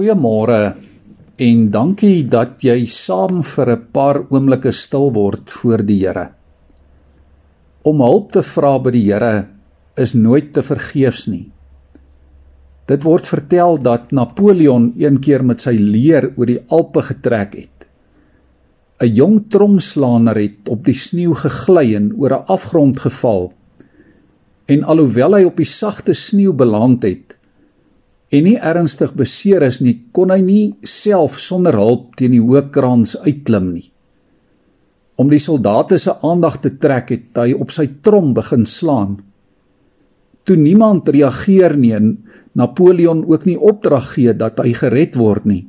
Goeiemôre en dankie dat jy saam vir 'n paar oomblikke stil word voor die Here. Om hulp te vra by die Here is nooit te vergeefs nie. Dit word vertel dat Napoleon een keer met sy leer oor die Alpe getrek het. 'n Jong tromslaaner het op die sneeu gegly en oor 'n afgrond geval. En alhoewel hy op die sagte sneeu beland het, en nie ernstig beseer is nie, kon hy nie self sonder hulp teen die hoë kraans uitklim nie. Om die soldate se aandag te trek, het hy op sy trom begin slaan. Toe niemand reageer nie en Napoleon ook nie opdrag gee dat hy gered word nie,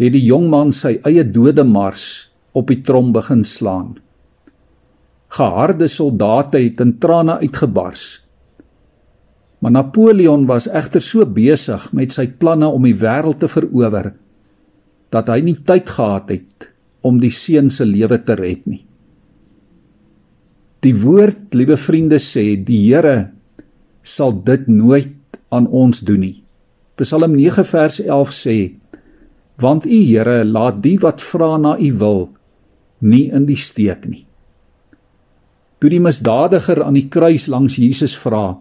het die jong man sy eie dodemars op die trom begin slaan. Geharde soldate het in trane uitgebars. Maar Napoleon was egter so besig met sy planne om die wêreld te verower dat hy nie tyd gehad het om die seun se lewe te red nie. Die woord, liewe vriende, sê die Here sal dit nooit aan ons doen nie. Psalm 9 vers 11 sê: Want U Here laat die wat vra na U wil nie in die steek nie. Toe die misdadiger aan die kruis langs Jesus vra: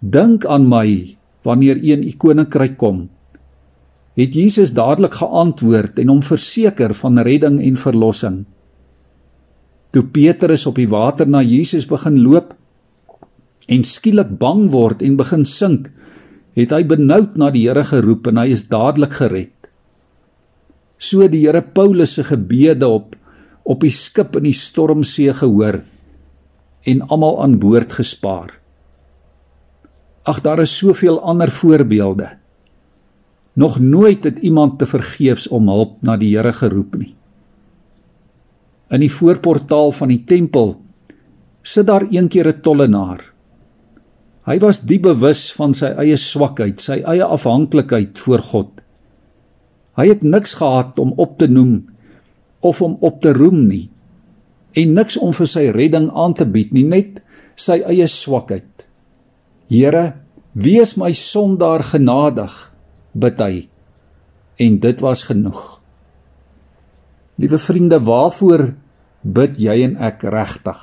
Dink aan my wanneer een u koninkryk kom. Het Jesus dadelik geantwoord en hom verseker van redding en verlossing. Toe Petrus op die water na Jesus begin loop en skielik bang word en begin sink, het hy benoud na die Here geroep en hy is dadelik gered. So die Here Paulus se gebede op op die skip in die stormsee gehoor en almal aan boord gespaar. Ag daar is soveel ander voorbeelde. Nog nooit het iemand te vergeefs om hulp na die Here geroep nie. In die voorportaal van die tempel sit daar een keer 'n tollenaar. Hy was diep bewus van sy eie swakheid, sy eie afhanklikheid voor God. Hy het niks gehad om op te noem of om op te roem nie en niks om vir sy redding aan te bied nie, net sy eie swakheid. Here, wees my sondaar genadig, bid hy. En dit was genoeg. Liewe vriende, waarvoor bid jy en ek regtig?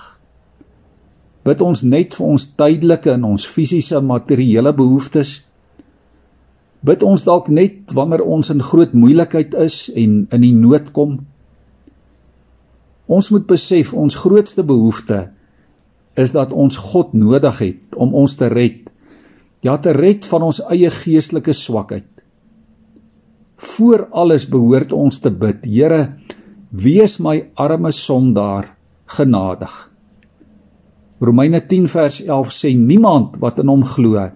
Bid ons net vir ons tydelike en ons fisiese materiële behoeftes? Bid ons dalk net wanneer ons in groot moeilikheid is en in die nood kom? Ons moet besef ons grootste behoefte is dat ons God nodig het om ons te red. Ja, te red van ons eie geestelike swakheid. Voor alles behoort ons te bid: Here, wees my arme sondaar genadig. Romeine 10 vers 11 sê niemand wat in hom glo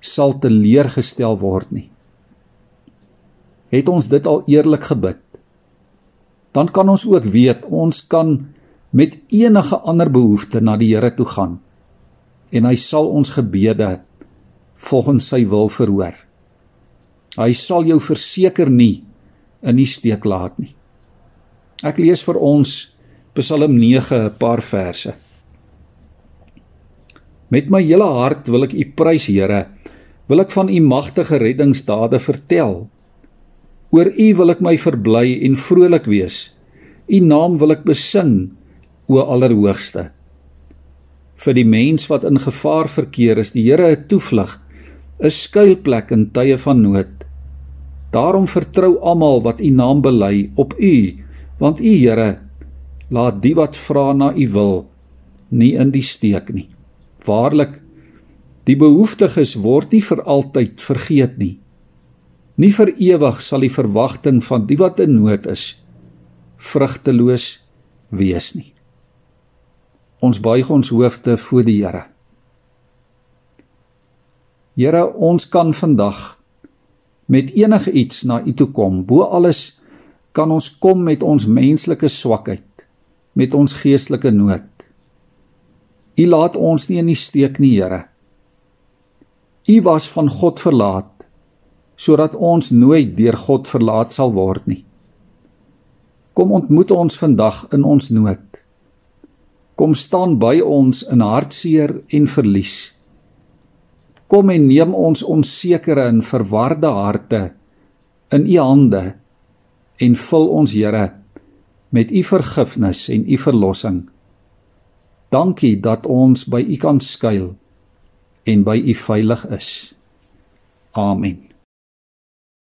sal teleurgestel word nie. Het ons dit al eerlik gebid? Dan kan ons ook weet ons kan met enige ander behoefte na die Here toe gaan en hy sal ons gebede volgens sy wil verhoor. Hy sal jou verseker nie in die steek laat nie. Ek lees vir ons Psalm 9 'n paar verse. Met my hele hart wil ek U prys, Here. Wil ek van U magtige reddingsdade vertel. Oor U wil ek my verbly en vrolik wees. U naam wil ek besing o Allerhoogste. Vir die mens wat in gevaar verkeer is die Here 'n toevlug, 'n skuilplek in tye van nood. Daarom vertrou almal wat U naam bely op U, want U Here laat die wat vra na U wil nie in die steek nie. Waarlik die behoeftiges word nie vir altyd vergeet nie. Nie vir ewig sal die verwagting van die wat in nood is vrugteloos wees nie. Ons buig ons hoofde voor die Here. Here, ons kan vandag met enige iets na U toe kom. Bo alles kan ons kom met ons menslike swakheid, met ons geestelike nood. U laat ons nie in die steek nie, Here. U was van God verlaat sodat ons nooit deur God verlaat sal word nie. Kom ontmoet ons vandag in ons nood kom staan by ons in hartseer en verlies. Kom en neem ons onsekere en verwarde harte in U hande en vul ons Here met U vergifnis en U verlossing. Dankie dat ons by U kan skuil en by U veilig is. Amen.